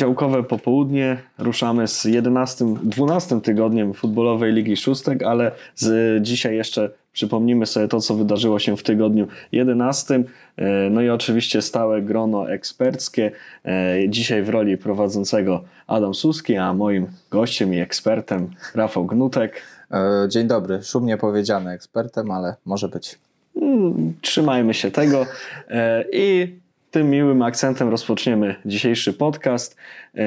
Poniedziałkowe popołudnie ruszamy z 11, 12 tygodniem futbolowej Ligi Szóstek, ale z dzisiaj jeszcze przypomnimy sobie to, co wydarzyło się w tygodniu 11. E, no i oczywiście stałe grono eksperckie. E, dzisiaj w roli prowadzącego Adam Suski, a moim gościem i ekspertem Rafał Gnutek. E, dzień dobry, szumnie powiedziane ekspertem, ale może być. Mm, trzymajmy się tego i tym miłym akcentem rozpoczniemy dzisiejszy podcast. E,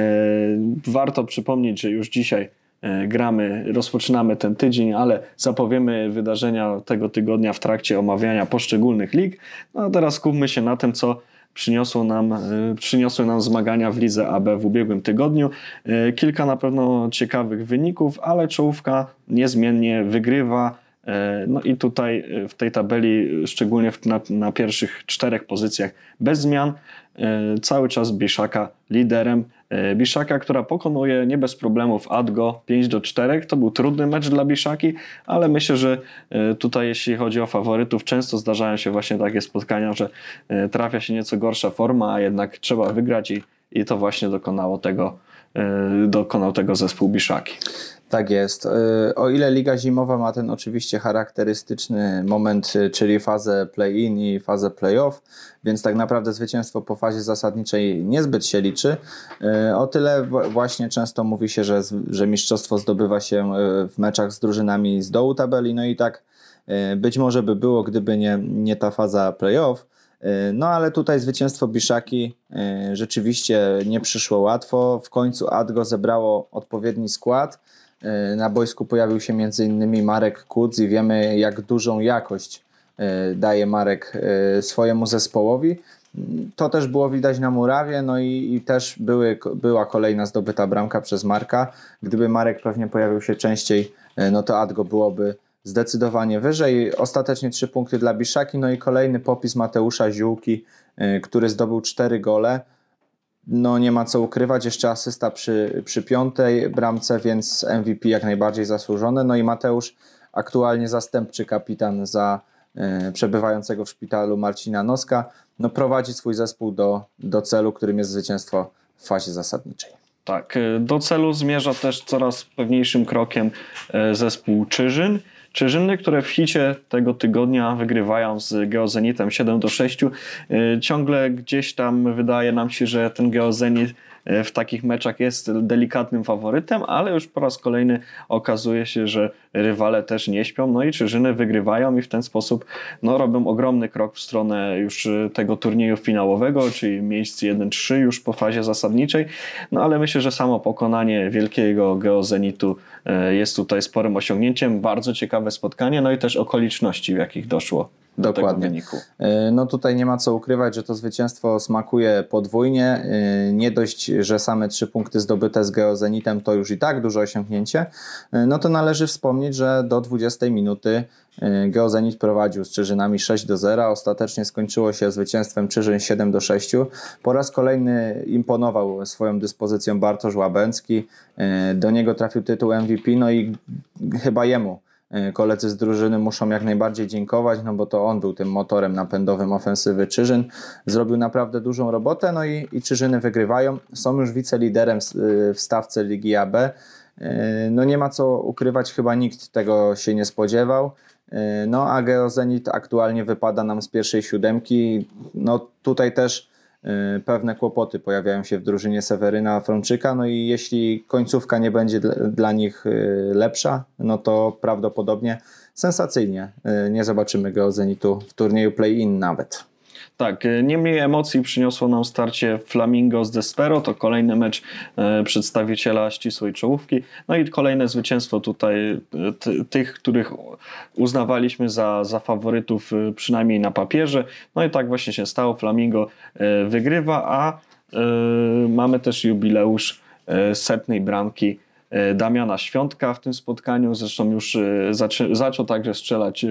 warto przypomnieć, że już dzisiaj e, gramy, rozpoczynamy ten tydzień, ale zapowiemy wydarzenia tego tygodnia w trakcie omawiania poszczególnych lig. No a teraz skupmy się na tym, co przyniosło nam, e, przyniosły nam zmagania w lidze AB w ubiegłym tygodniu. Kilka na pewno ciekawych wyników, ale czołówka niezmiennie wygrywa no i tutaj e, w tej tabeli, szczególnie na, na pierwszych czterech pozycjach bez zmian, e, cały czas Biszaka liderem. Biszaka, która pokonuje nie bez problemów Adgo 5 do 4. To był trudny mecz dla Biszaki, ale myślę, że tutaj jeśli chodzi o faworytów, często zdarzają się właśnie takie spotkania, że trafia się nieco gorsza forma, a jednak trzeba wygrać i, i to właśnie dokonało tego, dokonał tego zespół Biszaki. Tak jest. Y, o ile Liga Zimowa ma ten oczywiście charakterystyczny moment, y, czyli fazę play-in i fazę play-off, więc tak naprawdę zwycięstwo po fazie zasadniczej niezbyt się liczy. Y, o tyle właśnie często mówi się, że, że mistrzostwo zdobywa się w meczach z drużynami z dołu tabeli, no i tak być może by było, gdyby nie, nie ta faza play-off. No ale tutaj zwycięstwo Biszaki rzeczywiście nie przyszło łatwo. W końcu Adgo zebrało odpowiedni skład. E, na boisku pojawił się m.in. Marek Kudz i wiemy, jak dużą jakość e, daje Marek e, swojemu zespołowi. To też było widać na murawie, no i, i, też były, była kolejna zdobyta bramka przez Marka. Gdyby Marek pewnie pojawił się częściej, no to Adgo byłoby zdecydowanie wyżej. Ostatecznie trzy punkty dla Biszaki, no i kolejny popis Mateusza Ziółki, który zdobył cztery gole no nie ma co ukrywać, jeszcze asysta przy, przy piątej bramce, więc MVP jak najbardziej zasłużone. No i Mateusz, aktualnie zastępczy kapitan za y, przebywającego w szpitalu Marcina Noska, no prowadzi swój zespół do, do celu, którym jest zwycięstwo w fazie zasadniczej. Tak, e, do celu zmierza też coraz pewniejszym krokiem e, zespół Czyżyn. Czyżyny, które w hicie tego tygodnia wygrywają z Geozenitem 7 do 6. Y, ciągle gdzieś tam wydaje nam się, że ten Geozenit w takich meczach jest delikatnym faworytem, ale już po raz kolejny okazuje się, że rywale też nie śpią, no i Czyżyny wygrywają i w ten sposób no, robią ogromny krok w stronę już e, tego turnieju finałowego, czyli miejsc 1-3 już po fazie zasadniczej, no ale myślę, że samo pokonanie wielkiego geozenitu e, jest tutaj sporym osiągnięciem, bardzo ciekawe spotkanie, no i też okoliczności, w jakich doszło Dokładnie. E, no tutaj nie ma co ukrywać, że to zwycięstwo smakuje podwójnie. E, nie dość, że same trzy punkty zdobyte z Geozenitem to już i tak duże osiągnięcie. E, no to należy wspomnieć, że do 20 minuty Geozenit prowadził z Czyżynami 6 do 0. Ostatecznie skończyło się zwycięstwem Czyżyn 7 do 6. Po raz kolejny imponował swoją dyspozycją Bartosz Łabęcki. Do niego trafił tytuł MVP, no i chyba jemu koledzy z drużyny muszą jak najbardziej dziękować, no bo to on był tym motorem napędowym ofensywy Czyżyn. Zrobił naprawdę dużą robotę, no i, i Czyżyny wygrywają. Są już wiceliderem w stawce Ligi AB. E, no nie ma co ukrywać, chyba nikt tego się nie spodziewał. E, no a Geozenit aktualnie wypada nam z pierwszej siódemki. No tutaj też pewne kłopoty pojawiają się w drużynie Seweryna Frączyka, no i jeśli końcówka nie będzie dla nich y, lepsza, no to prawdopodobnie sensacyjnie y, nie zobaczymy go Zenitu w turnieju play-in nawet. Tak, e, niemniej emocji przyniosło nam starcie Flamingo z Despero, to kolejny mecz e, przedstawiciela ścisłej czołówki, no i kolejne zwycięstwo tutaj e, tych, których uznawaliśmy za, za faworytów przynajmniej na papierze, no i tak właśnie się stało, Flamingo wygrywa, a mamy też jubileusz setnej bramki Damiana Świątka w tym spotkaniu. Zresztą już e, zaczą, zaczął także strzelać e,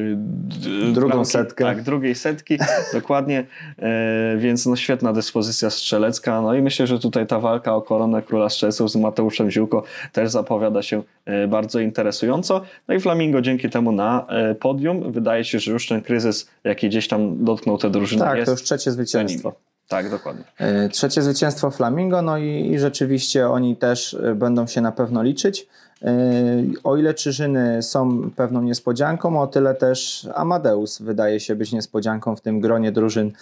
drugą bramki, setkę. Tak, drugiej setki, dokładnie. Więc no, świetna dyspozycja strzelecka. No i myślę, że tutaj ta walka o koronę króla strzelców z Mateuszem Ziółko też zapowiada się bardzo interesująco. No i Flamingo dzięki temu na podium. Wydaje się, że już ten kryzys, jaki gdzieś tam dotknął te drużyny tak, jest. to już trzecie zwycięstwo. Tak, dokładnie. Trzecie zwycięstwo Flamingo, no i, i rzeczywiście oni też będą się na pewno liczyć. O ile Czyżyny są pewną niespodzianką, o tyle też Amadeus wydaje się być niespodzianką w tym gronie drużyn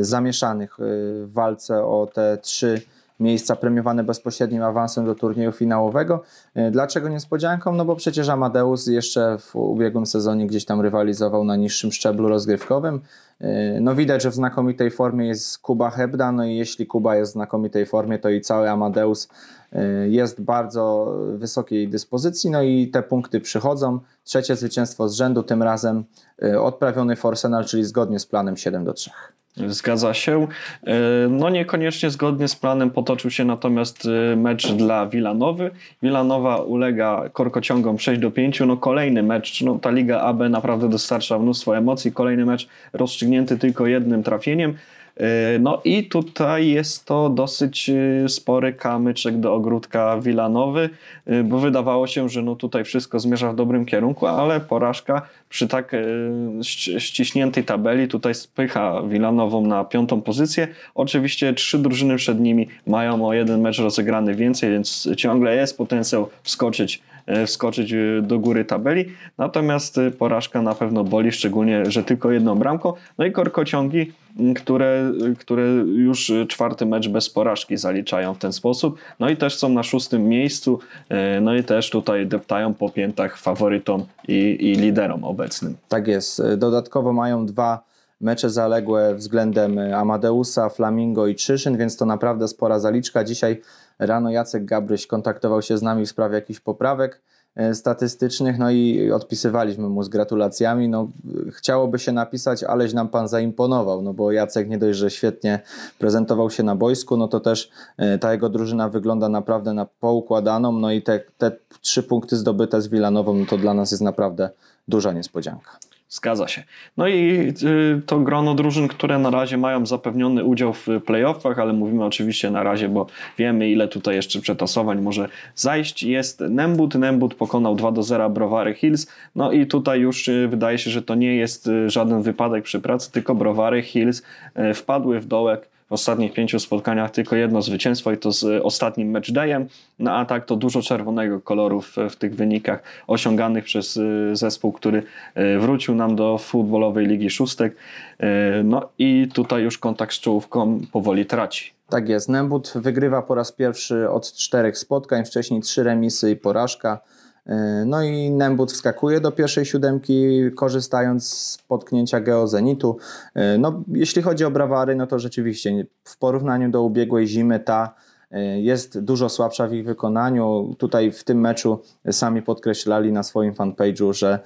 zamieszanych w walce o te trzy miejsca premiowane bezpośrednim awansem do turnieju finałowego. E, dlaczego niespodzianką? No bo przecież Amadeus jeszcze w ubiegłym sezonie gdzieś tam rywalizował na niższym szczeblu rozgrywkowym. E, no widać, że w znakomitej formie jest Kuba Hebda, no i jeśli Kuba jest w znakomitej formie, to i cały Amadeus e, jest bardzo wysokiej dyspozycji, no i te punkty przychodzą. Trzecie zwycięstwo z rzędu, tym razem odprawiony Forsenal, czyli zgodnie z planem 7 do 3. Zgadza się. E, no niekoniecznie zgodnie z planem potoczył się natomiast e, mecz dla Wilanowy. Wilanowa ulega korkociągom 6 do 5. No kolejny mecz, no ta Liga AB naprawdę dostarcza mnóstwo emocji. Kolejny mecz rozstrzygnięty tylko jednym trafieniem. E, no i tutaj jest to dosyć spory kamyczek do ogródka Wilanowy, bo wydawało się, że no tutaj wszystko zmierza w dobrym kierunku, ale porażka przy tak ściśniętej tabeli tutaj spycha Wilanową na piątą pozycję. Oczywiście trzy drużyny przed nimi mają o jeden mecz rozegrany więcej, więc ciągle jest potencjał wskoczyć wskoczyć do góry tabeli. Natomiast porażka na pewno boli, szczególnie, że tylko jedną bramką. No i korkociągi które, które już czwarty mecz bez porażki zaliczają w ten sposób. No i też są na szóstym miejscu, e, no i też tutaj deptają po piętach faworytom i, i liderom obecnym. Tak jest. Dodatkowo mają dwa mecze zaległe względem Amadeusa, Flamingo i Czyszyn, więc to naprawdę spora zaliczka. Dzisiaj rano Jacek Gabryś kontaktował się z nami w sprawie jakichś poprawek. E, statystycznych, no i odpisywaliśmy mu z gratulacjami. No, chciałoby się napisać, aleś nam pan zaimponował, no bo Jacek nie dość, że świetnie prezentował się na boisku, no to też e, ta jego drużyna wygląda naprawdę na poukładaną, no i te, te trzy punkty zdobyte z Wilanową, no to dla nas jest naprawdę duża niespodzianka. Zgadza się. No i y, to grono drużyn, które na razie mają zapewniony udział w playoffach, ale mówimy oczywiście na razie, bo wiemy ile tutaj jeszcze przetasowań może zajść. Jest Nembut. Nembut pokonał 2 do 0 Browary Hills. No i tutaj już y, wydaje się, że to nie jest y, żaden wypadek przy pracy, tylko Browary Hills wpadły w dołek w ostatnich pięciu spotkaniach tylko jedno zwycięstwo i to z ostatnim matchdayem, no a tak to dużo czerwonego koloru w, w tych wynikach osiąganych przez y, zespół, który y, wrócił nam do futbolowej Ligi Szóstek. Y, no i tutaj już kontakt z czołówką powoli traci. Tak jest. Nembut wygrywa po raz pierwszy od czterech spotkań, wcześniej trzy remisy i porażka. E, no i Nembut wskakuje do pierwszej siódemki, korzystając z potknięcia geozenitu. E, no, jeśli chodzi o brawary, no to rzeczywiście w porównaniu do ubiegłej zimy ta jest dużo słabsza w ich wykonaniu. Tutaj w tym meczu sami podkreślali na swoim fanpage'u, że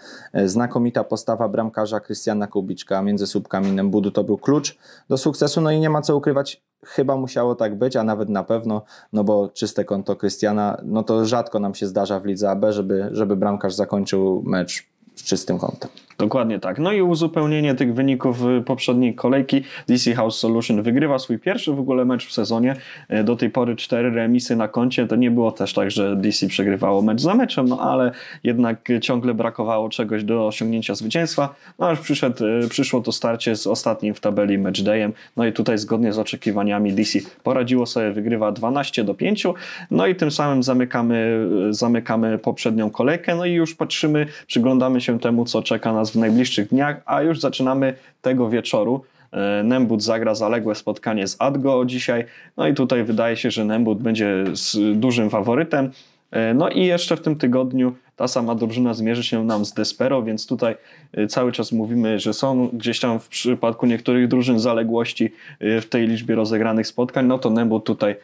znakomita postawa bramkarza Krystiana Kubiczka między słupkami Nembudu to był klucz do sukcesu. No i nie ma co ukrywać, chyba musiało tak być, a nawet na pewno, no bo czyste konto Krystiana, no to rzadko nam się zdarza w lidze AB, żeby, żeby bramkarz zakończył mecz z czystym kątem. Dokładnie tak. No i uzupełnienie tych wyników poprzedniej kolejki. DC House Solution wygrywa swój pierwszy w ogóle mecz w sezonie. E, do tej pory cztery remisy na koncie. To nie było też tak, że DC przegrywało mecz za meczem, no ale jednak ciągle brakowało czegoś do osiągnięcia zwycięstwa. No aż przyszedł, e, przyszło to starcie z ostatnim w tabeli matchdayem. No i tutaj zgodnie z oczekiwaniami DC poradziło sobie, wygrywa 12 do 5. No i tym samym zamykamy, e, zamykamy poprzednią kolejkę. No i już patrzymy, przyglądamy się temu, co czeka nas w najbliższych dniach, a już zaczynamy tego wieczoru. E, Nembut zagra zaległe spotkanie z Adgo dzisiaj. No i tutaj wydaje się, że Nembut będzie z dużym faworytem. E, no i jeszcze w tym tygodniu ta sama drużyna zmierzy się nam z Despero, więc tutaj e, cały czas mówimy, że są gdzieś tam w przypadku niektórych drużyn zaległości w tej liczbie rozegranych spotkań, no to Nembut tutaj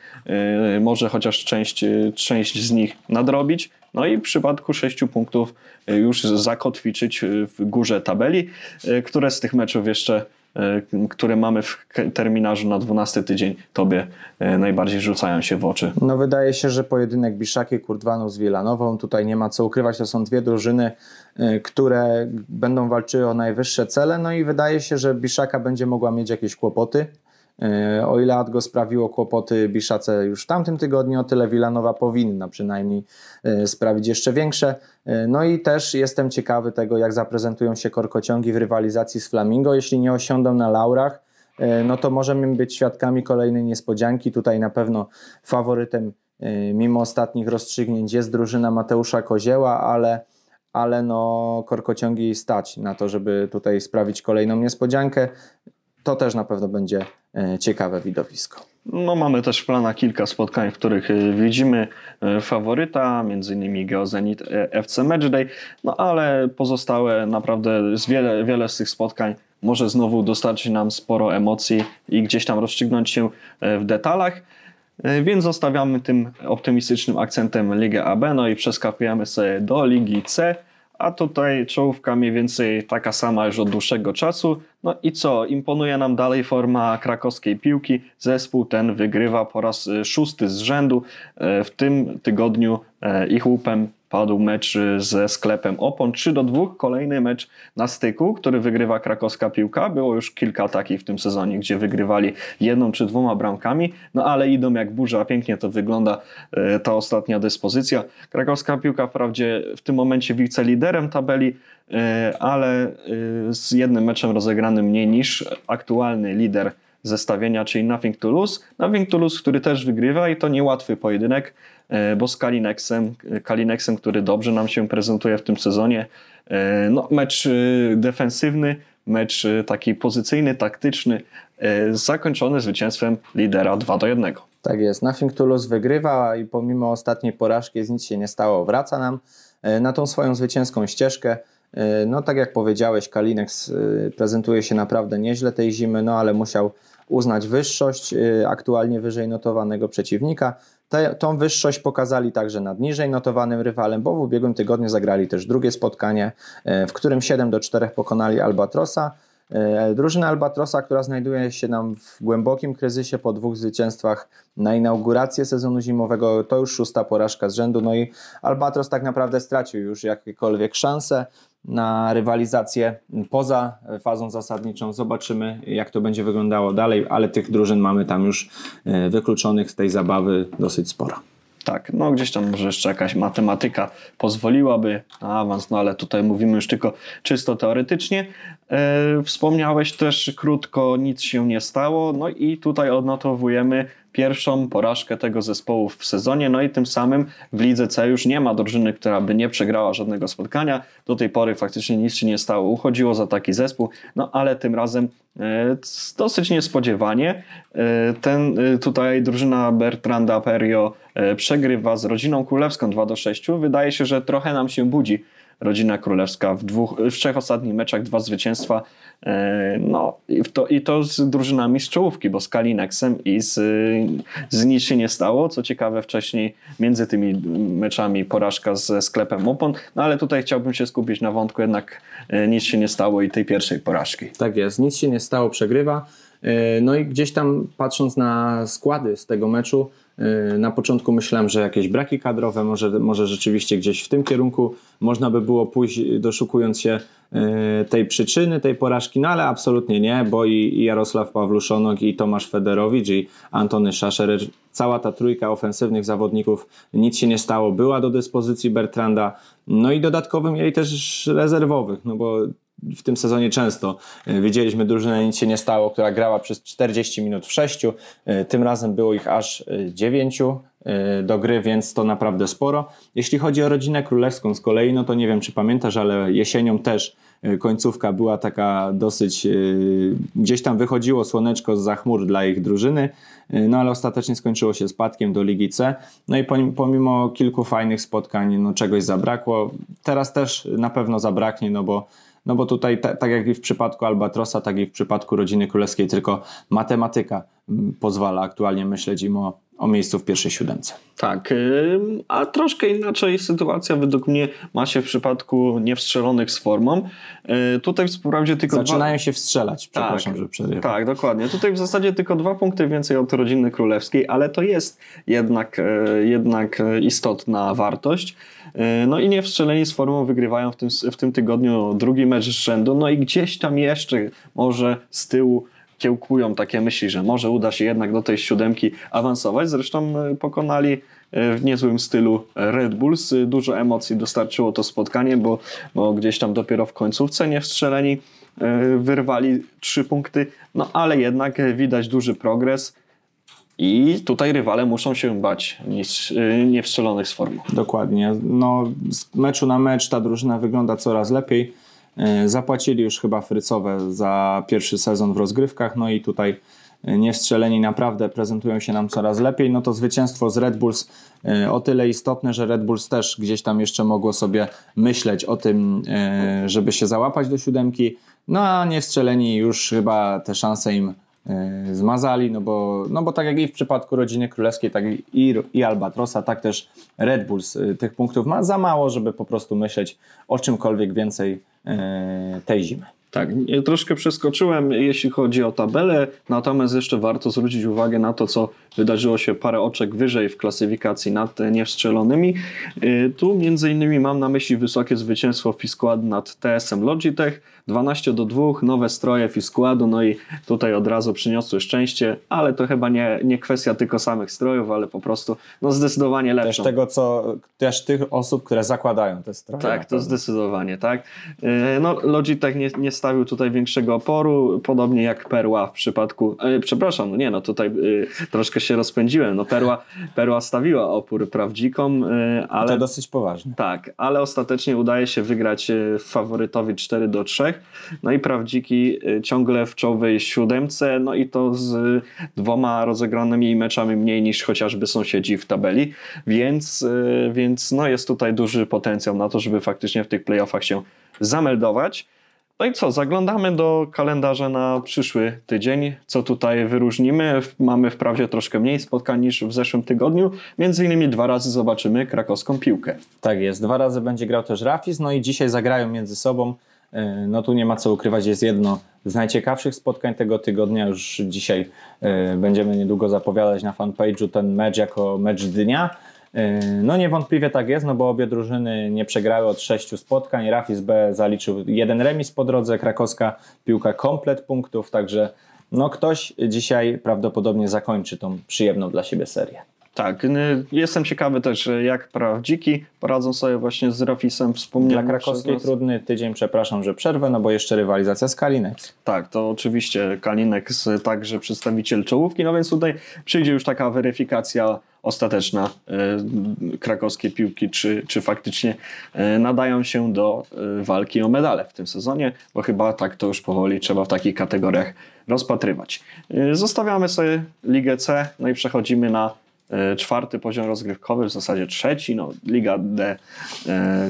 może chociaż część, część z nich nadrobić. No i w przypadku sześciu punktów już zakotwiczyć w górze tabeli. Które z tych meczów jeszcze, które mamy w terminarzu na 12 tydzień, tobie najbardziej rzucają się w oczy? No wydaje się, że pojedynek Biszaki Kurdwanów z Wielanową, tutaj nie ma co ukrywać, to są dwie drużyny, które będą walczyły o najwyższe cele, no i wydaje się, że Biszaka będzie mogła mieć jakieś kłopoty E, o ile Adgo sprawiło kłopoty Biszace już w tamtym tygodniu, o tyle Wilanowa powinna przynajmniej e, sprawić jeszcze większe. E, no i też jestem ciekawy tego, jak zaprezentują się korkociągi w rywalizacji z Flamingo. Jeśli nie osiądą na laurach, no to możemy być świadkami kolejnej niespodzianki. Tutaj na pewno faworytem mimo ostatnich rozstrzygnięć jest drużyna Mateusza Kozieła, ale ale no korkociągi stać na to, żeby tutaj sprawić kolejną niespodziankę. To też na pewno będzie e, ciekawe widowisko. No, mamy też w planach kilka spotkań, w których e, widzimy e, faworyta, innymi Geozenit FC Matchday, no ale pozostałe naprawdę z wiele, wiele z tych spotkań może znowu dostarczyć nam sporo emocji i gdzieś tam rozstrzygnąć się w detalach. Więc zostawiamy tym optymistycznym akcentem Ligę AB, no i przeskakujemy sobie do Ligi C a tutaj czołówka mniej więcej taka sama już od dłuższego czasu. No i co, imponuje nam dalej forma krakowskiej piłki. Zespół ten wygrywa po raz y, szósty z rzędu. E, w tym tygodniu e, ich łupem padł mecz y, ze sklepem Opon 3 do 2. Kolejny mecz na styku, który wygrywa krakowska piłka. Było już kilka takich w tym sezonie, gdzie wygrywali jedną czy dwoma bramkami, no ale idą jak burza. Pięknie to wygląda y, ta ostatnia dyspozycja. Krakowska piłka wprawdzie w tym momencie wiceliderem tabeli, y, ale z jednym meczem rozegranym mniej niż aktualny lider zestawienia, czyli Nothing to Lose. Nothing to Lose, który też wygrywa i to niełatwy pojedynek. E, bo z Kalinexem, Kalinexem, który dobrze nam się prezentuje w tym sezonie, e, no, mecz e, defensywny, mecz taki pozycyjny, taktyczny, zakończony zwycięstwem lidera 2 do 1. Tak jest, Nothing Toulouse wygrywa i pomimo ostatniej porażki z nic się nie stało, wraca nam na tą swoją zwycięską ścieżkę. No tak jak powiedziałeś, Kalinex prezentuje się naprawdę nieźle tej zimy, no ale musiał uznać wyższość aktualnie wyżej notowanego przeciwnika. Te, tą wyższość pokazali także nad niżej notowanym rywalem, bo w ubiegłym tygodniu zagrali też drugie spotkanie, e, w którym 7 do 4 pokonali Albatrosa. E, drużyna Albatrosa, która znajduje się nam w głębokim kryzysie po dwóch zwycięstwach na inaugurację sezonu zimowego, to już szósta porażka z rzędu. No i Albatros tak naprawdę stracił już jakiekolwiek szanse na rywalizację poza fazą zasadniczą. Zobaczymy, jak to będzie wyglądało dalej, ale tych drużyn mamy tam już e, wykluczonych z tej zabawy dosyć sporo. Tak, no gdzieś tam może jeszcze jakaś matematyka pozwoliłaby na awans, no ale tutaj mówimy już tylko czysto teoretycznie. E, wspomniałeś też krótko, nic się nie stało, no i tutaj odnotowujemy pierwszą porażkę tego zespołu w sezonie, no i tym samym w lidze C już nie ma drużyny, która by nie przegrała żadnego spotkania. Do tej pory faktycznie nic się nie stało, uchodziło za taki zespół, no ale tym razem e, dosyć niespodziewanie. E, ten e, tutaj drużyna Bertranda Perio przegrywa z rodziną królewską 2 do 6. Wydaje się, że trochę nam się budzi rodzina królewska w, dwóch, w trzech ostatnich meczach, dwa zwycięstwa. E, no i to, i to z drużynami z czołówki, bo z Kalinexem i z, z nic się nie stało. Co ciekawe, wcześniej między tymi meczami porażka ze sklepem Opon, no ale tutaj chciałbym się skupić na wątku jednak e, nic się nie stało i tej pierwszej porażki. Tak jest, nic się nie stało, przegrywa. E, no i gdzieś tam patrząc na składy z tego meczu, na początku myślałem, że jakieś braki kadrowe, może, może rzeczywiście gdzieś w tym kierunku można by było pójść, doszukując się e, tej przyczyny, tej porażki, no ale absolutnie nie, bo i Jarosław Pawluszonok, i Tomasz Federowicz, i Antony Szaszer, cała ta trójka ofensywnych zawodników, nic się nie stało, była do dyspozycji Bertranda, no i dodatkowo mieli też rezerwowych, no bo w tym sezonie często e, widzieliśmy drużynę, nic się nie stało, która grała przez 40 minut w sześciu. E, tym razem było ich aż 9 e, do gry, więc to naprawdę sporo. Jeśli chodzi o rodzinę królewską z kolei, no to nie wiem, czy pamiętasz, ale jesienią też końcówka była taka dosyć, gdzieś tam wychodziło słoneczko z chmur dla ich drużyny, no ale ostatecznie skończyło się spadkiem do Ligi C. No i pomimo kilku fajnych spotkań, no czegoś zabrakło. Teraz też na pewno zabraknie, no bo no bo tutaj, tak jak i w przypadku Albatrosa, tak i w przypadku rodziny królewskiej, tylko matematyka mm, pozwala aktualnie myśleć im o, o miejscu w pierwszej siódemce. Tak, a troszkę inaczej sytuacja według mnie ma się w przypadku niewstrzelonych z formą. Y, tutaj wprawdzie tylko Zaczynają dwa... się wstrzelać, przepraszam, tak, że przerywam. Tak, dokładnie. Tutaj w zasadzie tylko dwa punkty więcej od rodziny królewskiej, ale to jest jednak, e, jednak istotna wartość. E, no i niewstrzeleni z formą wygrywają w tym, w tym tygodniu drugi mecz z rzędu, no i gdzieś tam jeszcze może z tyłu kiełkują takie myśli, że może uda się jednak do tej siódemki awansować. Zresztą e, pokonali e, w niezłym stylu Red Bulls. Dużo emocji dostarczyło to spotkanie, bo, bo gdzieś tam dopiero w końcówce nie wstrzeleni wyrwali trzy punkty, no ale jednak widać duży progres. I tutaj rywale muszą się bać niż niewstrzelonych z formą. Dokładnie. No, z meczu na mecz ta drużyna wygląda coraz lepiej. Zapłacili już chyba Frycowe za pierwszy sezon w rozgrywkach, no i tutaj niestrzeleni naprawdę prezentują się nam coraz lepiej, no to zwycięstwo z Red Bulls e, o tyle istotne, że Red Bulls też gdzieś tam jeszcze mogło sobie myśleć o tym, e, żeby się załapać do siódemki, no a niestrzeleni już chyba te szanse im e, zmazali, no bo, no bo tak jak i w przypadku rodziny królewskiej, tak i, i Albatrosa, tak też Red Bulls tych punktów ma za mało, żeby po prostu myśleć o czymkolwiek więcej tej zimy. Tak, troszkę przeskoczyłem, jeśli chodzi o tabelę, natomiast jeszcze warto zwrócić uwagę na to, co wydarzyło się parę oczek wyżej w klasyfikacji nad niewstrzelonymi. Y, tu między innymi mam na myśli wysokie zwycięstwo Fisquad nad TSM Logitech, 12 do 2, nowe stroje Fisquadu, no i tutaj od razu przyniosły szczęście, ale to chyba nie, nie kwestia tylko samych strojów, ale po prostu no zdecydowanie lepsze. Też tego, co, też tych osób, które zakładają te stroje. Tak, to zdecydowanie, tak. Y, no Logitech nie, nie stawił tutaj większego oporu, podobnie jak Perła w przypadku, e, przepraszam, no nie no, tutaj e, troszkę się rozpędziłem, no Perła, Perła stawiła opór prawdzikom, e, ale... To dosyć poważnie. Tak, ale ostatecznie udaje się wygrać e, faworytowi 4 do 3, no i prawdziki e, ciągle w czołowej siódemce, no i to z dwoma rozegranymi meczami mniej niż chociażby sąsiedzi w tabeli, więc, e, więc no jest tutaj duży potencjał na to, żeby faktycznie w tych playoffach się zameldować. No i co, zaglądamy do kalendarza na przyszły tydzień. Co tutaj wyróżnimy? Mamy wprawdzie troszkę mniej spotkań niż w zeszłym tygodniu. Między innymi dwa razy zobaczymy krakowską piłkę. Tak jest, dwa razy będzie grał też Rafis, no i dzisiaj zagrają między sobą. E, no tu nie ma co ukrywać, jest jedno z najciekawszych spotkań tego tygodnia. Już dzisiaj e, będziemy niedługo zapowiadać na fanpage'u ten mecz jako mecz dnia. E, no niewątpliwie tak jest, no bo obie drużyny nie przegrały od sześciu spotkań. Rafis B zaliczył jeden remis po drodze, krakowska piłka komplet punktów, także no ktoś dzisiaj prawdopodobnie zakończy tą przyjemną dla siebie serię. Tak, jestem ciekawy też, jak prawdziki poradzą sobie właśnie z Rafisem wspomnianym. Dla krakowskiej trudny tydzień, przepraszam, że przerwę, no bo jeszcze rywalizacja z Kalinex. Tak, to oczywiście Kalinex także przedstawiciel czołówki, no więc tutaj przyjdzie już taka weryfikacja ostateczna e, krakowskie piłki, czy, czy faktycznie e, nadają się do e, walki o medale w tym sezonie, bo chyba tak to już powoli trzeba w takich kategoriach rozpatrywać. Zostawiamy sobie Ligę C, no i przechodzimy na czwarty poziom rozgrywkowy, w zasadzie trzeci, no, Liga D,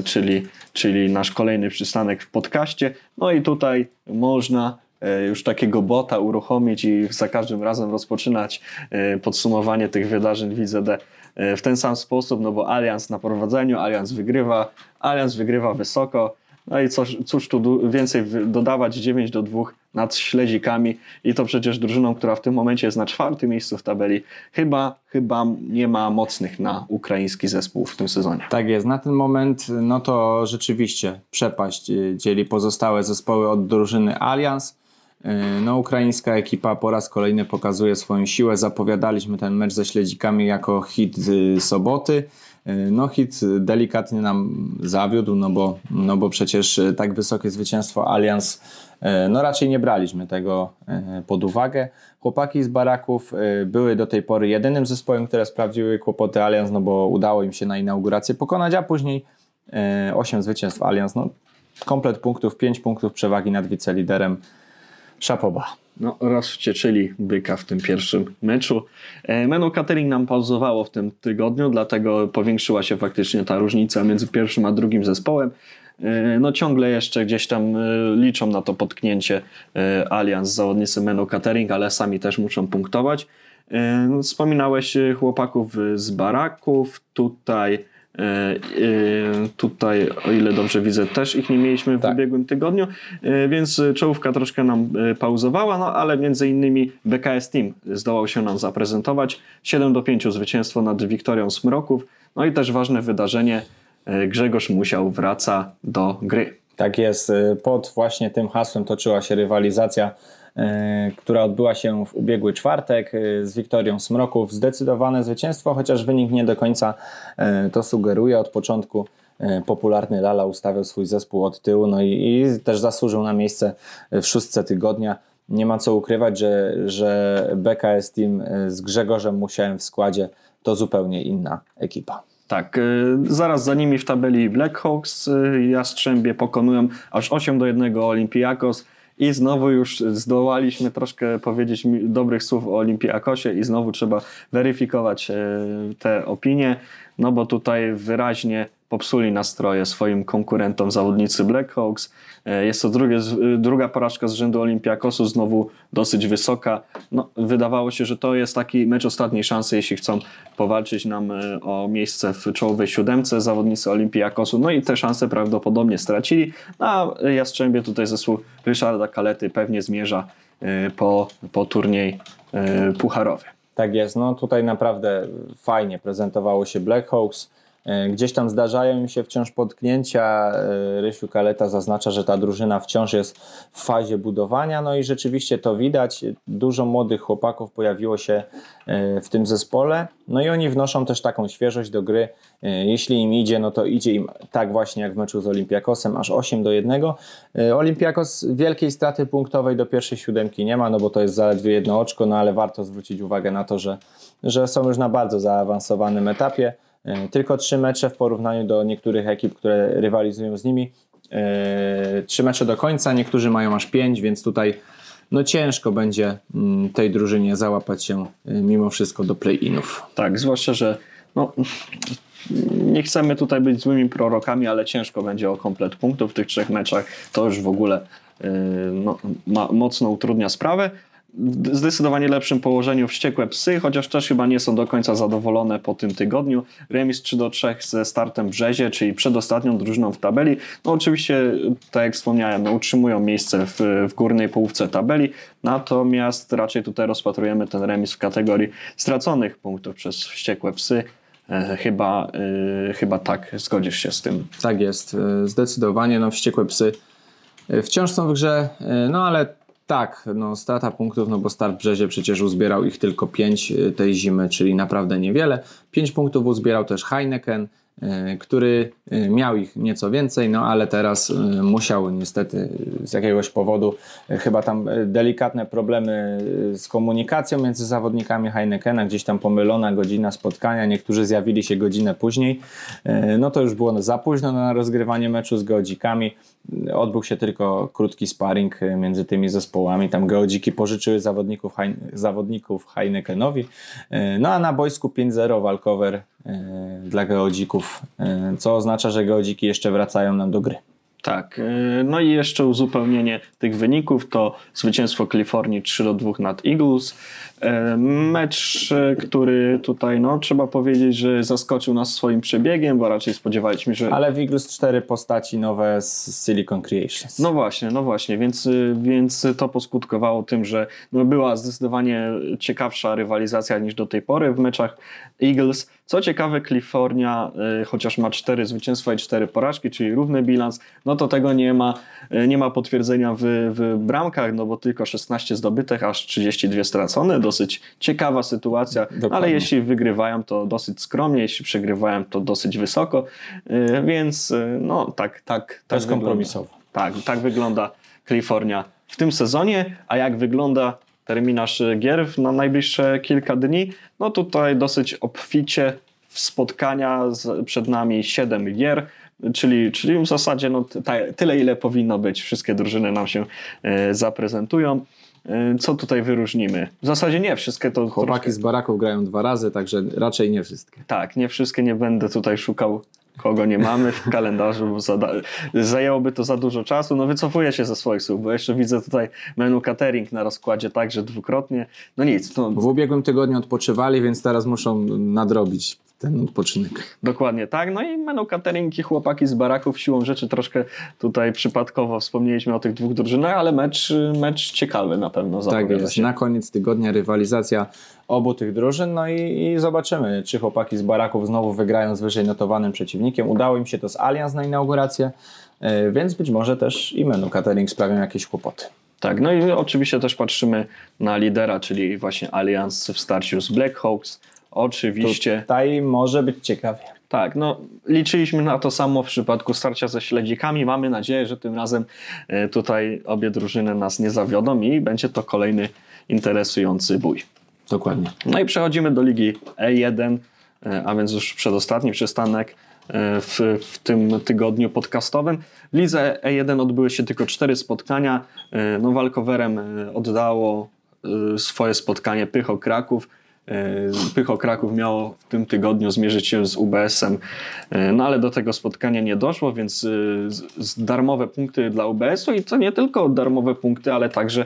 czyli, czyli nasz kolejny przystanek w podcaście. No i tutaj można E, już takiego bota uruchomić i za każdym razem rozpoczynać e, podsumowanie tych wydarzeń w IZD e, w ten sam sposób, no bo Allianz na prowadzeniu, Allianz wygrywa, Allianz wygrywa wysoko, no i cóż, cóż tu więcej dodawać 9 do 2 nad śledzikami i to przecież drużyną, która w tym momencie jest na czwartym miejscu w tabeli, chyba, chyba nie ma mocnych na ukraiński zespół w tym sezonie. Tak jest, na ten moment no to rzeczywiście przepaść dzieli pozostałe zespoły od drużyny Allianz. E, no, ukraińska ekipa po raz kolejny pokazuje swoją siłę. Zapowiadaliśmy ten mecz ze śledzikami jako hit soboty. E, no, hit delikatnie nam zawiódł, no bo, no bo przecież tak wysokie zwycięstwo Allianz, e, no raczej nie braliśmy tego pod uwagę. Chłopaki z Baraków były do tej pory jedynym zespołem, które sprawdziły kłopoty Allianz, no bo udało im się na inaugurację pokonać, a później 8 zwycięstw Allianz, no komplet punktów, 5 punktów przewagi nad wiceliderem Szapoba. No, rozwścieczyli byka w tym pierwszym meczu. E, Menu Catering nam pauzowało w tym tygodniu, dlatego powiększyła się faktycznie ta różnica między pierwszym a drugim zespołem. E, no ciągle jeszcze gdzieś tam e, liczą na to potknięcie Allianz zawodnicy Menu Catering, ale sami też muszą punktować. Wspominałeś chłopaków z baraków, tutaj tutaj, o ile dobrze widzę, też ich nie mieliśmy w tak. ubiegłym tygodniu, e, więc czołówka troszkę nam pauzowała, no ale między innymi BKS Team zdołał się nam zaprezentować. 7 do 5 zwycięstwo nad Wiktorią Smroków. No i też ważne wydarzenie, Grzegorz Musiał wraca do gry. Tak jest, pod właśnie tym hasłem toczyła się rywalizacja E, która odbyła się w ubiegły czwartek e, z Wiktorią Smroków. Zdecydowane zwycięstwo, chociaż wynik nie do końca e, to sugeruje. Od początku e, popularny Lala ustawiał swój zespół od tyłu, no i, i też zasłużył na miejsce w szóstce tygodnia. Nie ma co ukrywać, że, że BKS Team z Grzegorzem Musiałem w składzie to zupełnie inna ekipa. Tak, zaraz za nimi w tabeli Blackhawks Jastrzębie pokonują aż 8 do 1 Olympiakos. I znowu już zdołaliśmy troszkę powiedzieć dobrych słów o Olimpiakosie i znowu trzeba weryfikować e, te opinie, no bo tutaj wyraźnie popsuli nastroje swoim konkurentom zawodnicy Blackhawks. E, jest to drugie, druga porażka z rzędu Olimpiakosu, znowu dosyć wysoka. No, wydawało się, że to jest taki mecz ostatniej szansy, jeśli chcą powalczyć nam e, o miejsce w czołowej siódemce zawodnicy Olimpiakosu. No i te szanse prawdopodobnie stracili. No, a Jastrzębie tutaj zespół Ryszarda Kalety pewnie zmierza e, po, po turniej pucharowy. Tak jest, no tutaj naprawdę fajnie prezentowało się Blackhawks. E, gdzieś tam zdarzają mi się wciąż potknięcia. E, Rysiu Kaleta zaznacza, że ta drużyna wciąż jest w fazie budowania, no i rzeczywiście to widać. Dużo młodych chłopaków pojawiło się e, w tym zespole, no i oni wnoszą też taką świeżość do gry. Jeśli im idzie, no to idzie im tak właśnie jak w meczu z Olimpiakosem, aż 8 do 1. Olimpiakos wielkiej straty punktowej do pierwszej siódemki nie ma, no bo to jest zaledwie jedno oczko, no ale warto zwrócić uwagę na to, że, że są już na bardzo zaawansowanym etapie. E, tylko trzy mecze w porównaniu do niektórych ekip, które rywalizują z nimi. E, trzy mecze do końca, niektórzy mają aż pięć, więc tutaj no ciężko będzie mm, tej drużynie załapać się e, mimo wszystko do play-inów. Tak, zwłaszcza, że no, nie chcemy tutaj być złymi prorokami, ale ciężko będzie o komplet punktów w tych trzech meczach. To już w ogóle no, ma, mocno utrudnia sprawę w zdecydowanie lepszym położeniu wściekłe psy, chociaż też chyba nie są do końca zadowolone po tym tygodniu. Remis 3 do 3 ze startem Brzezie, czyli przedostatnią drużyną w tabeli. No oczywiście, tak jak wspomniałem, no, utrzymują miejsce w, w górnej połówce tabeli, natomiast raczej tutaj rozpatrujemy ten remis w kategorii straconych punktów przez wściekłe psy. E, chyba, e, chyba tak, zgodzisz się z tym. Tak jest, e, zdecydowanie. No, wściekłe psy wciąż są w grze, no ale tak, no strata punktów, no bo Start Brzezie przecież uzbierał ich tylko 5 y, tej zimy, czyli naprawdę niewiele. 5 punktów uzbierał też Heineken, y, który y, miał ich nieco więcej, no ale teraz musiał niestety z jakiegoś powodu, chyba tam delikatne problemy z komunikacją między zawodnikami Heinekena, gdzieś tam pomylona godzina spotkania, niektórzy zjawili się godzinę później, no to już było za późno na rozgrywanie meczu z Geodzikami, odbył się tylko krótki sparring e, między tymi zespołami. Tam geodziki pożyczyły zawodników, zawodników Heinekenowi. E, no a na boisku 5-0 walkover e, dla geodzików, co oznacza, że geodziki jeszcze wracają nam do gry. Tak, no i jeszcze uzupełnienie tych wyników to zwycięstwo Kalifornii 3 do 2 nad Eagles, mecz, który tutaj, no, trzeba powiedzieć, że zaskoczył nas swoim przebiegiem, bo raczej spodziewaliśmy się, że... Ale w Eagles cztery postaci nowe z Silicon Creations. No właśnie, no właśnie, więc, więc to poskutkowało tym, że no, była zdecydowanie ciekawsza rywalizacja niż do tej pory w meczach Eagles. Co ciekawe, Kalifornia, y, chociaż ma cztery zwycięstwa i cztery porażki, czyli równy bilans, no to tego nie ma, y, nie ma potwierdzenia w, w bramkach, no bo tylko 16 zdobytych, aż 32 stracone. Dosyć ciekawa sytuacja, Dokładnie. ale jeśli wygrywają, to dosyć skromnie, jeśli przegrywają, to dosyć wysoko, y, więc no tak, tak. tak kompromisowo. Tak, tak wygląda Kalifornia w tym sezonie, a jak wygląda terminarz gier na najbliższe kilka dni. No tutaj dosyć obficie spotkania, z, przed nami 7 gier, czyli, czyli w zasadzie no, tyle, ile powinno być. Wszystkie drużyny nam się e, zaprezentują. Co tutaj wyróżnimy? W zasadzie nie wszystkie to. Chłopaki troszkę... z baraków grają dwa razy, także raczej nie wszystkie. Tak, nie wszystkie nie będę tutaj szukał kogo nie mamy w kalendarzu, bo zajęłoby to za dużo czasu. No wycofuję się ze swoich słów, bo jeszcze widzę tutaj menu catering na rozkładzie także dwukrotnie. No nic. No. W ubiegłym tygodniu odpoczywali, więc teraz muszą nadrobić ten odpoczynek. Dokładnie tak. No i menu catering i chłopaki z baraków siłą rzeczy troszkę tutaj przypadkowo wspomnieliśmy o tych dwóch drużynach, ale mecz, mecz ciekawy na pewno. Tak jest. Się. Na koniec tygodnia rywalizacja obu tych drużyn, no i, i, zobaczymy, czy chłopaki z baraków znowu wygrają z wyżej notowanym przeciwnikiem. Udało im się to z Allianz na inaugurację, e, więc być może też i menu catering sprawią jakieś kłopoty. Tak, no i oczywiście też patrzymy na lidera, czyli właśnie Allianz w starciu z Blackhawks. Oczywiście. Tutaj może być ciekawie. Tak, no liczyliśmy na to samo w przypadku starcia ze śledzikami. Mamy nadzieję, że tym razem e, tutaj obie drużyny nas nie zawiodą i będzie to kolejny interesujący bój. Dokładnie. No i przechodzimy do ligi E1, e, a więc już przedostatni przystanek e, w, w tym tygodniu podcastowym. W lidze E1 odbyły się tylko cztery spotkania. E, No, walkowerem oddało swoje spotkanie Pycho Kraków. E, Pycho Kraków miało w tym tygodniu zmierzyć się z UBS-em, e, no ale do tego spotkania nie doszło, więc e, darmowe punkty dla UBS-u i to nie tylko darmowe punkty, ale także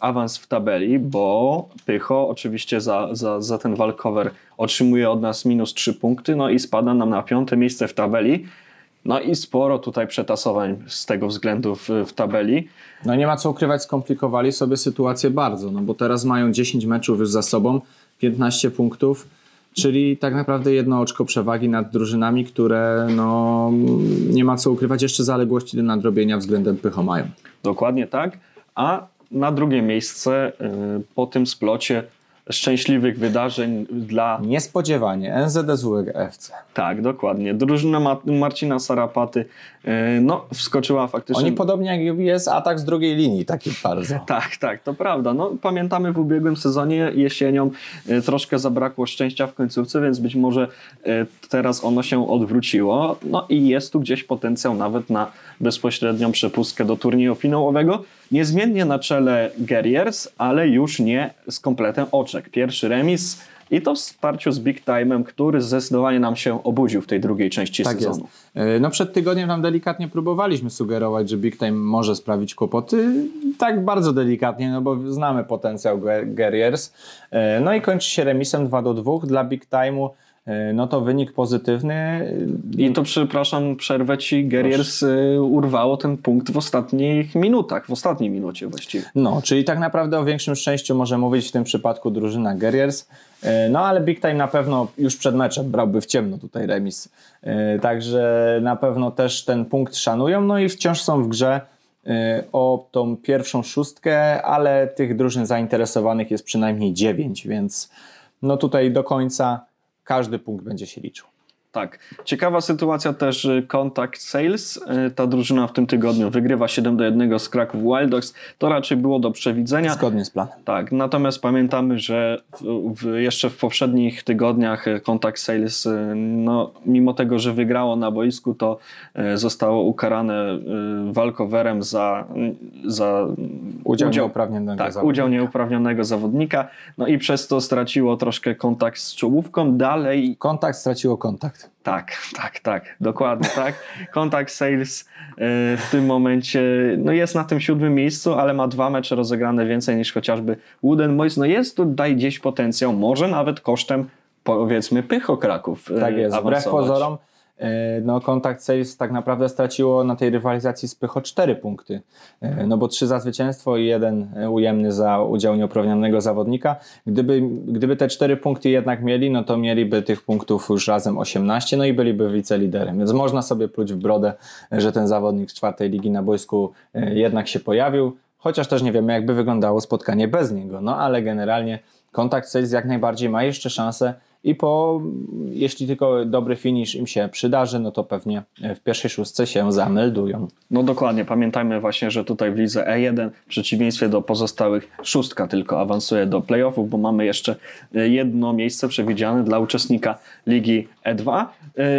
awans w tabeli, bo Pycho oczywiście za, za, za ten walkover otrzymuje od nas minus 3 punkty, no i spada nam na piąte miejsce w tabeli. No i sporo tutaj przetasowań z tego względu w, w tabeli. No nie ma co ukrywać, skomplikowali sobie sytuację bardzo, no bo teraz mają 10 meczów już za sobą, 15 punktów, czyli tak naprawdę jedno oczko przewagi nad drużynami, które no nie ma co ukrywać, jeszcze zaległości do nadrobienia względem Pycho mają. Dokładnie tak. A na drugie miejsce y, po tym splocie szczęśliwych wydarzeń dla. Niespodziewanie NZSU FC. Tak, dokładnie. Drużyna Ma- Marcina Sarapaty y, no, wskoczyła faktycznie. Oni podobnie jak jest atak z drugiej linii, taki bardzo. Tak, tak, to prawda. No, pamiętamy w ubiegłym sezonie jesienią y, troszkę zabrakło szczęścia w końcówce, więc być może y, teraz ono się odwróciło. No i jest tu gdzieś potencjał nawet na bezpośrednią przepustkę do turnieju finałowego. Niezmiennie na czele Guerriers, ale już nie z kompletem oczek. Pierwszy remis i to w wsparciu z Big Time'em, który zdecydowanie nam się obudził w tej drugiej części Tak jest. sezonu. E, No przed tygodniem nam delikatnie próbowaliśmy sugerować, że Big Time może sprawić kłopoty. Tak bardzo delikatnie, no bo znamy potencjał Gue- Guerriers. E, No i kończy się remisem 2 do 2 dla Big Time'u. E, No to wynik pozytywny. I to, przepraszam, przerwę ci, Guerriers y, urwało ten punkt w ostatnich minutach, w ostatniej minucie właściwie. No, czyli tak naprawdę o większym szczęściu może mówić w tym przypadku drużyna Guerriers. E, No ale Big Time na pewno już przed meczem brałby w ciemno tutaj remis. E, Także na pewno też ten punkt szanują. No i wciąż są w grze e, o tą pierwszą szóstkę, ale tych drużyn zainteresowanych jest przynajmniej dziewięć, więc no tutaj do końca każdy punkt będzie się liczył. Tak. Ciekawa sytuacja też y, Contact Sales. Y, Ta drużyna w tym tygodniu wygrywa 7 do 1 z Kraków Wild Dogs. To raczej było do przewidzenia. Zgodnie z planem. Tak, natomiast pamiętamy, że w, w, jeszcze w poprzednich tygodniach y, Contact Sales, no, mimo tego, że wygrało na boisku, to zostało ukarane walkowerem za, za Udział, nieuprawnionego tak, zawodnika. udział nieuprawnionego zawodnika, no i przez to straciło troszkę kontakt z czołówką. Dalej Kontakt straciło kontakt. tak, tak, tak, dokładnie tak. Contact Sales y, w tym momencie no jest na tym siódmym miejscu, ale ma dwa mecze rozegrane więcej niż chociażby Wooden Boys. No jest tutaj gdzieś potencjał, może nawet kosztem powiedzmy Pycho Kraków. y, Tak jest, wbrew awansować. pozorom e, no kontakt Sales tak naprawdę straciło na tej rywalizacji z Pycho 4 punkty, E, no bo 3 za zwycięstwo i jeden e, ujemny za udział nieuprawnionego zawodnika. Gdyby, gdyby te 4 punkty jednak mieli, no to mieliby tych punktów już razem 18, no i byliby wiceliderem, więc można sobie pluć w brodę, e, że ten zawodnik z czwartej ligi na boisku e, jednak się pojawił, chociaż też nie wiemy jakby wyglądało spotkanie bez niego, no ale generalnie kontakt Sales jak najbardziej ma jeszcze szansę i po, jeśli tylko dobry finish im się przydarzy, no to pewnie w pierwszej szóstce się zameldują. No dokładnie, pamiętajmy właśnie, że tutaj w lidze E1 w przeciwieństwie do pozostałych szóstka tylko awansuje do playoffów, bo mamy jeszcze y, jedno miejsce przewidziane dla uczestnika ligi E2.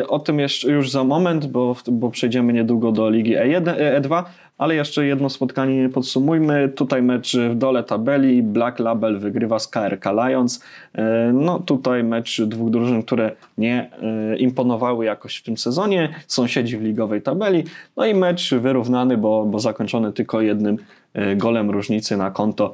Y, O tym jeszcze już za moment, bo, bo przejdziemy niedługo do ligi E1, E2, ale jeszcze jedno spotkanie podsumujmy. Tutaj mecz w dole tabeli. Black Label wygrywa z KRK Lions. Y, No tutaj mecz dwóch drużyn, które nie y, imponowały jakoś w tym sezonie. Sąsiedzi w ligowej tabeli. No i mecz wyrównany, bo, bo zakończony tylko jednym y, golem różnicy na konto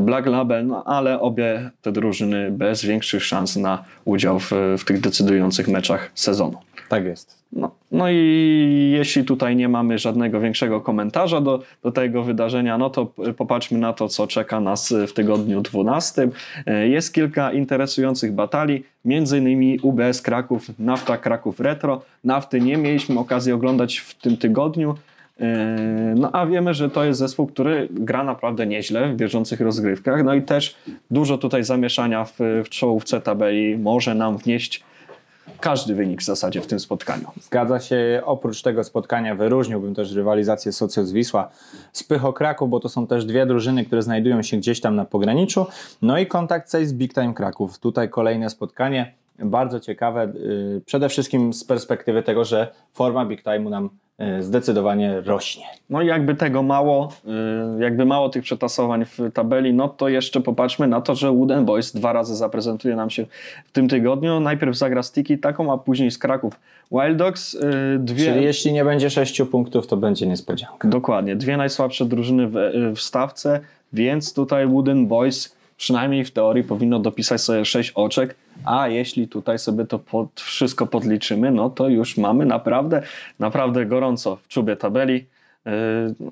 Black Label, no ale obie te drużyny bez większych szans na udział w, w tych decydujących meczach sezonu. Tak jest. No, no i jeśli tutaj nie mamy żadnego większego komentarza do, do tego wydarzenia, no to popatrzmy na to, co czeka nas w tygodniu 12. E, Jest kilka interesujących batalii, między innymi UBS Kraków, Nafta Kraków Retro. Nafty nie mieliśmy okazji oglądać w tym tygodniu, e, no a wiemy, że to jest zespół, który gra naprawdę nieźle w bieżących rozgrywkach, no i też dużo tutaj zamieszania w, w czołówce tabeli może nam wnieść każdy wynik w zasadzie w tym spotkaniu. Zgadza się. Oprócz tego spotkania wyróżniłbym też rywalizację Socjus Wisła z Pycho Kraków, bo to są też dwie drużyny, które znajdują się gdzieś tam na pograniczu. No i kontakt z Big Time Kraków. Tutaj kolejne spotkanie, bardzo ciekawe, yy, przede wszystkim z perspektywy tego, że forma Big Time'u nam yy, zdecydowanie rośnie. No i jakby tego mało, yy, jakby mało tych przetasowań w tabeli, no to jeszcze popatrzmy na to, że Wooden Boys dwa razy zaprezentuje nam się w tym tygodniu. Najpierw zagra z Tiki taką, a później z Kraków Wild Dogs. Dwie, Czyli jeśli nie będzie sześciu punktów, to będzie niespodzianka. dokładnie, dwie najsłabsze drużyny w, w stawce, więc tutaj Wooden Boys przynajmniej w teorii powinno dopisać sobie sześć oczek, a jeśli tutaj sobie to pod, wszystko podliczymy, no to już mamy naprawdę, naprawdę gorąco w czubie tabeli. Yy,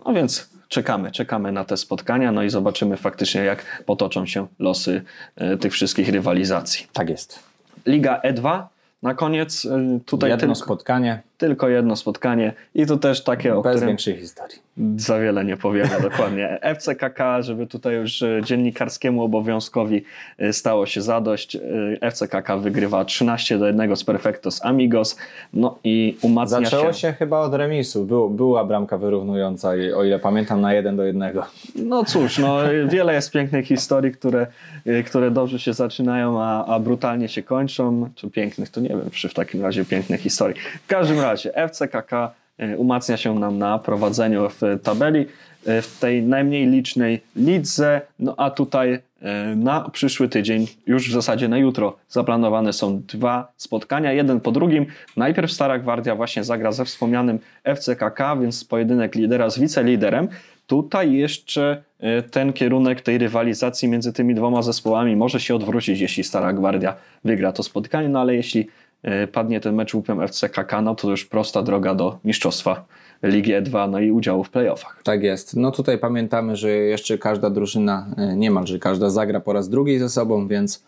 No więc czekamy, czekamy na te spotkania, no i zobaczymy faktycznie, jak potoczą się losy yy, tych wszystkich rywalizacji. Tak jest. Liga E2 na koniec, yy, tutaj Jedno tylko, spotkanie, tylko jedno spotkanie i to też takie, o bez większej historii. za wiele nie powiemy dokładnie. FCKK, żeby tutaj już e, dziennikarskiemu obowiązkowi e, stało się zadość. E, FCKK wygrywa 13 do 1 z Perfectos Amigos. No i umacnia Zaczęło się. się chyba od remisu. Był, była bramka wyrównująca, o ile pamiętam, na jeden do jednego. No cóż, no, wiele jest pięknych historii, które, które dobrze się zaczynają, a, a brutalnie się kończą. Czy pięknych, to nie wiem, czy w takim razie pięknych historii. W każdym razie FCKK e, umacnia się nam na prowadzeniu w tabeli e, w tej najmniej licznej lidze, no a tutaj e, na przyszły tydzień, już w zasadzie na jutro zaplanowane są dwa spotkania, jeden po drugim. Najpierw Stara Gwardia właśnie zagra ze wspomnianym FCKK, więc pojedynek lidera z wiceliderem. Tutaj jeszcze ten kierunek tej rywalizacji między tymi dwoma zespołami może się odwrócić, jeśli Stara Gwardia wygra to spotkanie, no ale jeśli padnie ten mecz łupem FCKK, no to już prosta droga do mistrzostwa Ligi E2, no i udziału w playoffach. Tak jest. No tutaj pamiętamy, że jeszcze każda drużyna, e, niemalże każda zagra po raz drugi ze sobą, więc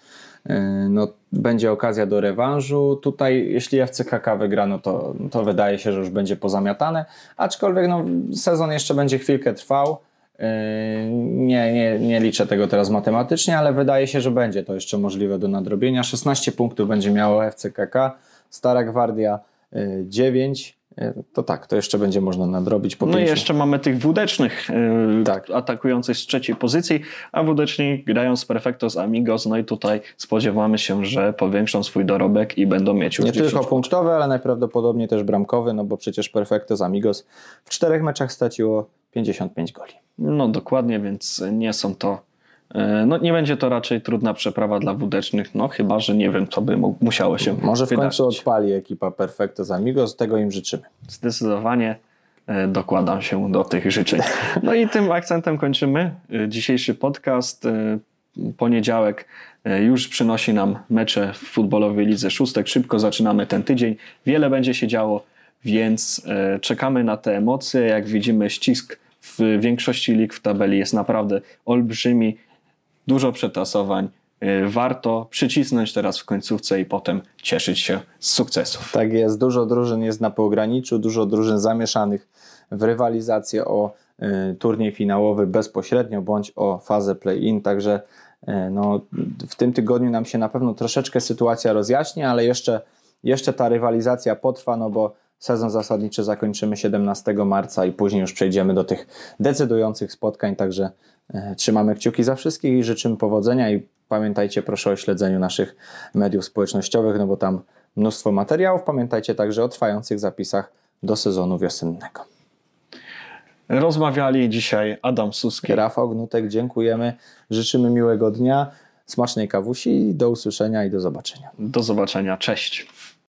e, no, będzie okazja do rewanżu. Tutaj, jeśli FCKK wygra, no to, to wydaje się, że już będzie pozamiatane, aczkolwiek no, sezon jeszcze będzie chwilkę trwał. E, Nie, nie, nie liczę tego teraz matematycznie, ale wydaje się, że będzie to jeszcze możliwe do nadrobienia. 16 punktów będzie miało FCKK, Stara Gwardia e, 9. E, To tak, to jeszcze będzie można nadrobić po No i jeszcze mamy tych wódecznych yy, Tak. atakujących z trzeciej pozycji, a wódeczni grają z Perfectos Amigos, no i tutaj spodziewamy się, że powiększą swój dorobek i będą mieć już Nie 10 tylko punktowy, ale najprawdopodobniej też bramkowy, no bo przecież Perfectos Amigos w czterech meczach straciło 55 goli. No dokładnie, więc nie są to. e, No nie będzie to raczej trudna przeprawa dla wódecznych, no chyba, że nie wiem, co by mu- musiało się Może w wydarzyć. końcu odpali ekipa Perfectos Amigos, tego im życzymy. Zdecydowanie e, dokładam się do tych życzeń. No i tym akcentem kończymy e, dzisiejszy podcast. Poniedziałek już przynosi nam mecze w futbolowej lidze szóstek. Szybko zaczynamy ten tydzień. Wiele będzie się działo, więc e, czekamy na te emocje. Jak widzimy, ścisk w większości lig w tabeli jest naprawdę olbrzymi. Dużo przetasowań. E, Warto przycisnąć teraz w końcówce i potem cieszyć się z sukcesów. Tak jest, dużo drużyn jest na pograniczu, dużo drużyn zamieszanych w rywalizację o y, turniej finałowy bezpośrednio bądź o fazę play-in, także no, w tym tygodniu nam się na pewno troszeczkę sytuacja rozjaśni, ale jeszcze, jeszcze ta rywalizacja potrwa, no bo sezon zasadniczy zakończymy 17 marca i później już przejdziemy do tych decydujących spotkań, także y, trzymamy kciuki za wszystkich i życzymy powodzenia i pamiętajcie proszę o śledzeniu naszych mediów społecznościowych, no bo tam mnóstwo materiałów. Pamiętajcie także o trwających zapisach do sezonu wiosennego. Rozmawiali dzisiaj Adam Suski. Rafał Gnutek, dziękujemy. Życzymy miłego dnia, smacznej kawusi do usłyszenia i do zobaczenia. Do zobaczenia. Cześć.